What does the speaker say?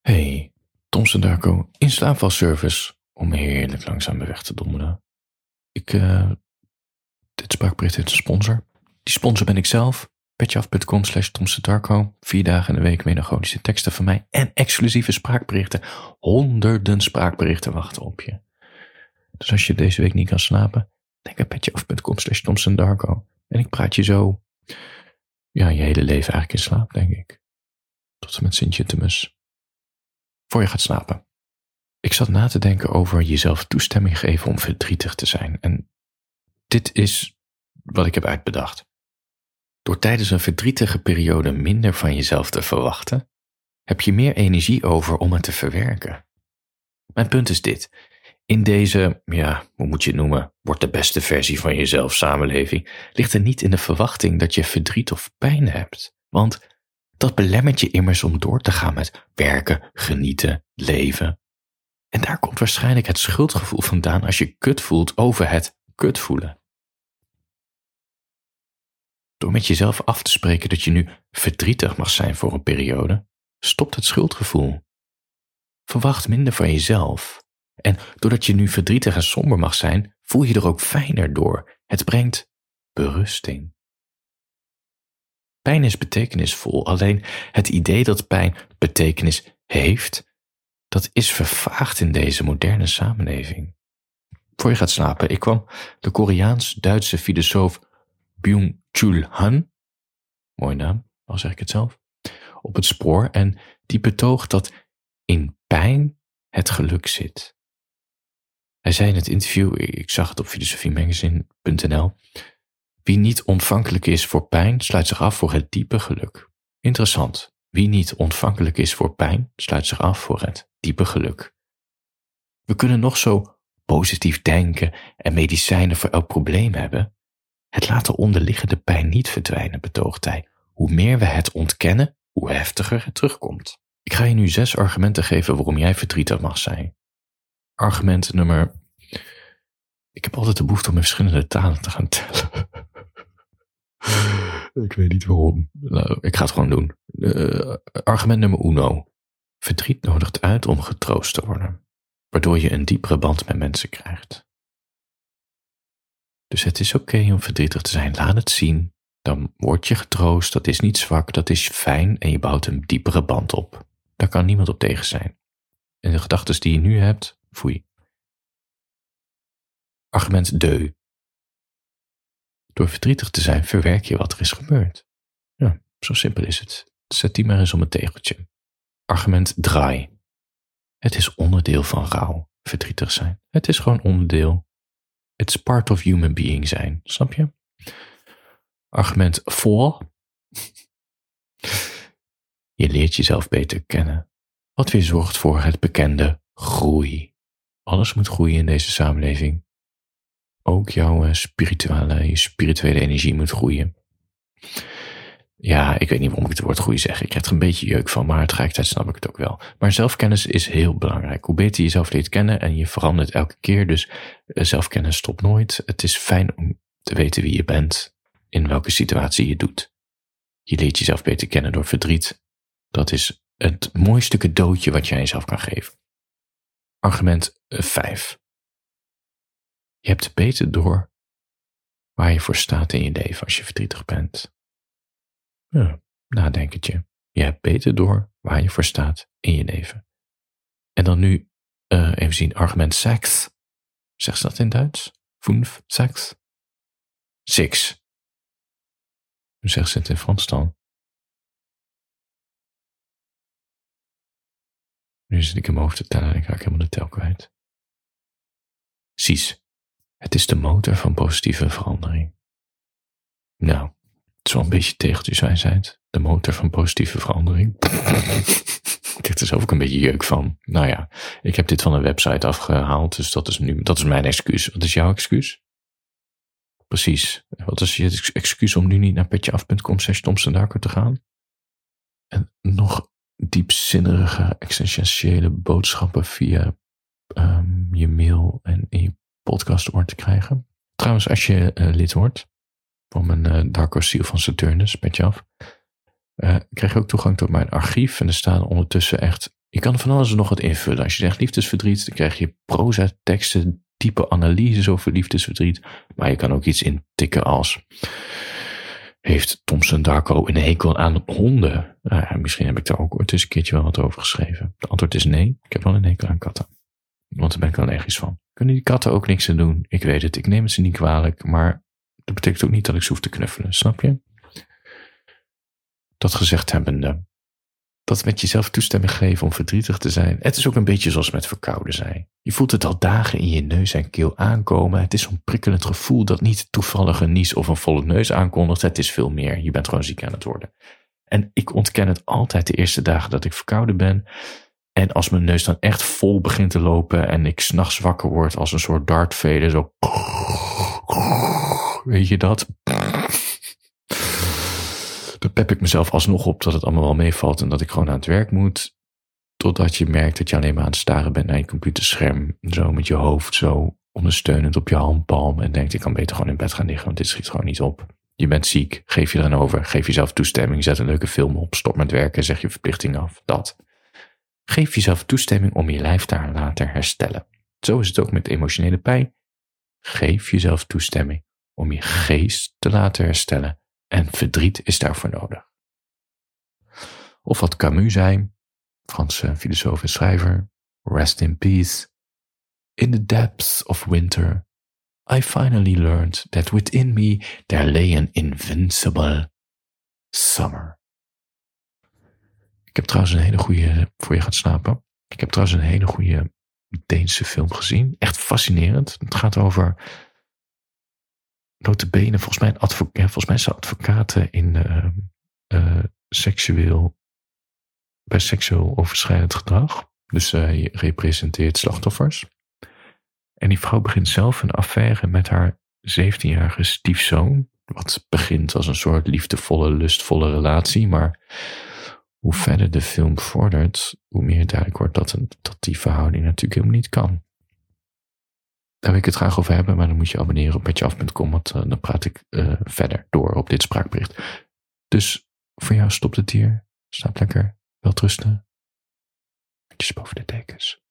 Hey, Thompson Darko in slaapvalservice om heerlijk langzaam weer weg te dommelen. Ik, eh, dit spraakbericht heeft een sponsor. Die sponsor ben ik zelf. petjeaf.com slash. Vier dagen in de week melancholische teksten van mij en exclusieve spraakberichten. Honderden spraakberichten wachten op je. Dus als je deze week niet kan slapen, denk aan petjeaf.com slash Darko. En ik praat je zo, ja, je hele leven eigenlijk in slaap, denk ik. Tot en met Sint-Jutemus voor je gaat slapen. Ik zat na te denken over jezelf toestemming geven om verdrietig te zijn. En dit is wat ik heb uitbedacht. Door tijdens een verdrietige periode minder van jezelf te verwachten, heb je meer energie over om het te verwerken. Mijn punt is dit. In deze, ja, hoe moet je het noemen, wordt de beste versie van jezelf samenleving, ligt er niet in de verwachting dat je verdriet of pijn hebt. Want dat belemmert je immers om door te gaan met werken, genieten, leven. En daar komt waarschijnlijk het schuldgevoel vandaan als je kut voelt over het kut voelen. Door met jezelf af te spreken dat je nu verdrietig mag zijn voor een periode, stopt het schuldgevoel. Verwacht minder van jezelf. En doordat je nu verdrietig en somber mag zijn, voel je er ook fijner door. Het brengt berusting. Pijn is betekenisvol, alleen het idee dat pijn betekenis heeft, dat is vervaagd in deze moderne samenleving. Voor je gaat slapen, ik kwam de Koreaans-Duitse filosoof Byung-Chul Han, mooie naam, al zeg ik het zelf, op het spoor en die betoogt dat in pijn het geluk zit. Hij zei in het interview, ik zag het op filosofiemagazine.nl, wie niet ontvankelijk is voor pijn, sluit zich af voor het diepe geluk. Interessant. Wie niet ontvankelijk is voor pijn, sluit zich af voor het diepe geluk. We kunnen nog zo positief denken en medicijnen voor elk probleem hebben. Het laat de onderliggende pijn niet verdwijnen, betoogt hij. Hoe meer we het ontkennen, hoe heftiger het terugkomt. Ik ga je nu zes argumenten geven waarom jij verdrietig mag zijn. Argument nummer. Ik heb altijd de behoefte om in verschillende talen te gaan tellen. Ik weet niet waarom. Nou, ik ga het gewoon doen. Uh, argument nummer uno. Verdriet nodigt uit om getroost te worden, waardoor je een diepere band met mensen krijgt. Dus het is oké om verdrietig te zijn. Laat het zien. Dan word je getroost. Dat is niet zwak, dat is fijn en je bouwt een diepere band op. Daar kan niemand op tegen zijn. En de gedachten die je nu hebt, foei. Argument deu. Door verdrietig te zijn verwerk je wat er is gebeurd. Ja, zo simpel is het. Zet die maar eens om een tegeltje. Argument draai. Het is onderdeel van rouw, verdrietig zijn. Het is gewoon onderdeel. It's part of human being zijn, snap je? Argument voor. Je leert jezelf beter kennen. Wat weer zorgt voor het bekende groei. Alles moet groeien in deze samenleving ook jouw eh, spirituele, je spirituele energie moet groeien. Ja, ik weet niet waarom ik het woord groeien zeg. Ik krijg er een beetje jeuk van, maar tegelijkertijd snap ik het ook wel. Maar zelfkennis is heel belangrijk. Hoe beter je jezelf leert kennen en je verandert elke keer, dus eh, zelfkennis stopt nooit. Het is fijn om te weten wie je bent, in welke situatie je doet. Je leert jezelf beter kennen door verdriet. Dat is het mooiste cadeautje wat jij jezelf kan geven. Argument 5. Je hebt beter door waar je voor staat in je leven als je verdrietig bent. Ja, nadenkentje. Je hebt beter door waar je voor staat in je leven. En dan nu uh, even zien, argument seks. Zeg ze dat in Duits? Fünf, seks? Six. Hoe zegt ze het in Frans dan? Nu zit ik in mijn hoofd te tellen en ik raak helemaal de tel kwijt. Cies. Het is de motor van positieve verandering. Nou, een beetje tegeltjeswijsheid. De motor van positieve verandering. ik heb er zelf ook een beetje jeuk van. Nou ja, ik heb dit van een website afgehaald, dus dat is nu, dat is mijn excuus. Wat is jouw excuus? Precies. Wat is je excuus om nu niet naar petjeaf.com slash te gaan? En nog diepzinnige, existentiële boodschappen via um, je mail en in je podcast oor te krijgen. Trouwens, als je uh, lid wordt van mijn uh, Darko Seal van Saturnus, petje af, uh, krijg je ook toegang tot mijn archief. En er staan ondertussen echt Je kan van alles nog wat invullen. Als je zegt liefdesverdriet, dan krijg je proza teksten, diepe analyses over liefdesverdriet. Maar je kan ook iets intikken als heeft Thompson Darko een hekel aan honden? Nou misschien heb ik daar ook ooit eens een keertje wel wat over geschreven. De antwoord is nee. Ik heb wel een hekel aan katten. Want daar ben ik wel ergens van. Kunnen die katten ook niks aan doen? Ik weet het, ik neem het ze niet kwalijk, maar dat betekent ook niet dat ik ze hoef te knuffelen, snap je? Dat gezegd hebbende, dat met jezelf toestemming geven om verdrietig te zijn. Het is ook een beetje zoals met verkouden zijn. Je voelt het al dagen in je neus en keel aankomen. Het is zo'n prikkelend gevoel dat niet toevallig een nies of een volle neus aankondigt. Het is veel meer. Je bent gewoon ziek aan het worden. En ik ontken het altijd de eerste dagen dat ik verkouden ben. En als mijn neus dan echt vol begint te lopen en ik s'nachts wakker word als een soort dartveder, zo. Weet je dat? Dan pep ik mezelf alsnog op dat het allemaal wel meevalt en dat ik gewoon aan het werk moet. Totdat je merkt dat je alleen maar aan het staren bent naar je computerscherm. Zo met je hoofd zo ondersteunend op je handpalm. En denkt, ik kan beter gewoon in bed gaan liggen, want dit schiet gewoon niet op. Je bent ziek, geef je eraan over, geef jezelf toestemming, zet een leuke film op, stop met werken, zeg je verplichting af. Dat. Geef jezelf toestemming om je lijf daar later herstellen. Zo is het ook met emotionele pijn. Geef jezelf toestemming om je geest te laten herstellen en verdriet is daarvoor nodig. Of wat Camus zei, Franse filosoof en schrijver, rest in peace. In the depths of winter, I finally learned that within me there lay an invincible summer. Ik heb trouwens een hele goede, voor je gaat slapen. Ik heb trouwens een hele goede Deense film gezien. Echt fascinerend. Het gaat over notabene, volgens mij, advocaat, volgens mij zijn advocaten in uh, uh, seksueel, bij seksueel overschrijdend gedrag. Dus hij representeert slachtoffers. En die vrouw begint zelf een affaire met haar 17-jarige stiefzoon. Wat begint als een soort liefdevolle, lustvolle relatie. Maar hoe verder de film vordert, hoe meer duidelijk wordt dat, een, dat die verhouding natuurlijk helemaal niet kan. Daar wil ik het graag over hebben, maar dan moet je abonneren op petjeaf.com, want uh, dan praat ik uh, verder door op dit spraakbericht. Dus voor jou stopt het hier. Slaap lekker. Wel trusten. Handjes boven de dekens.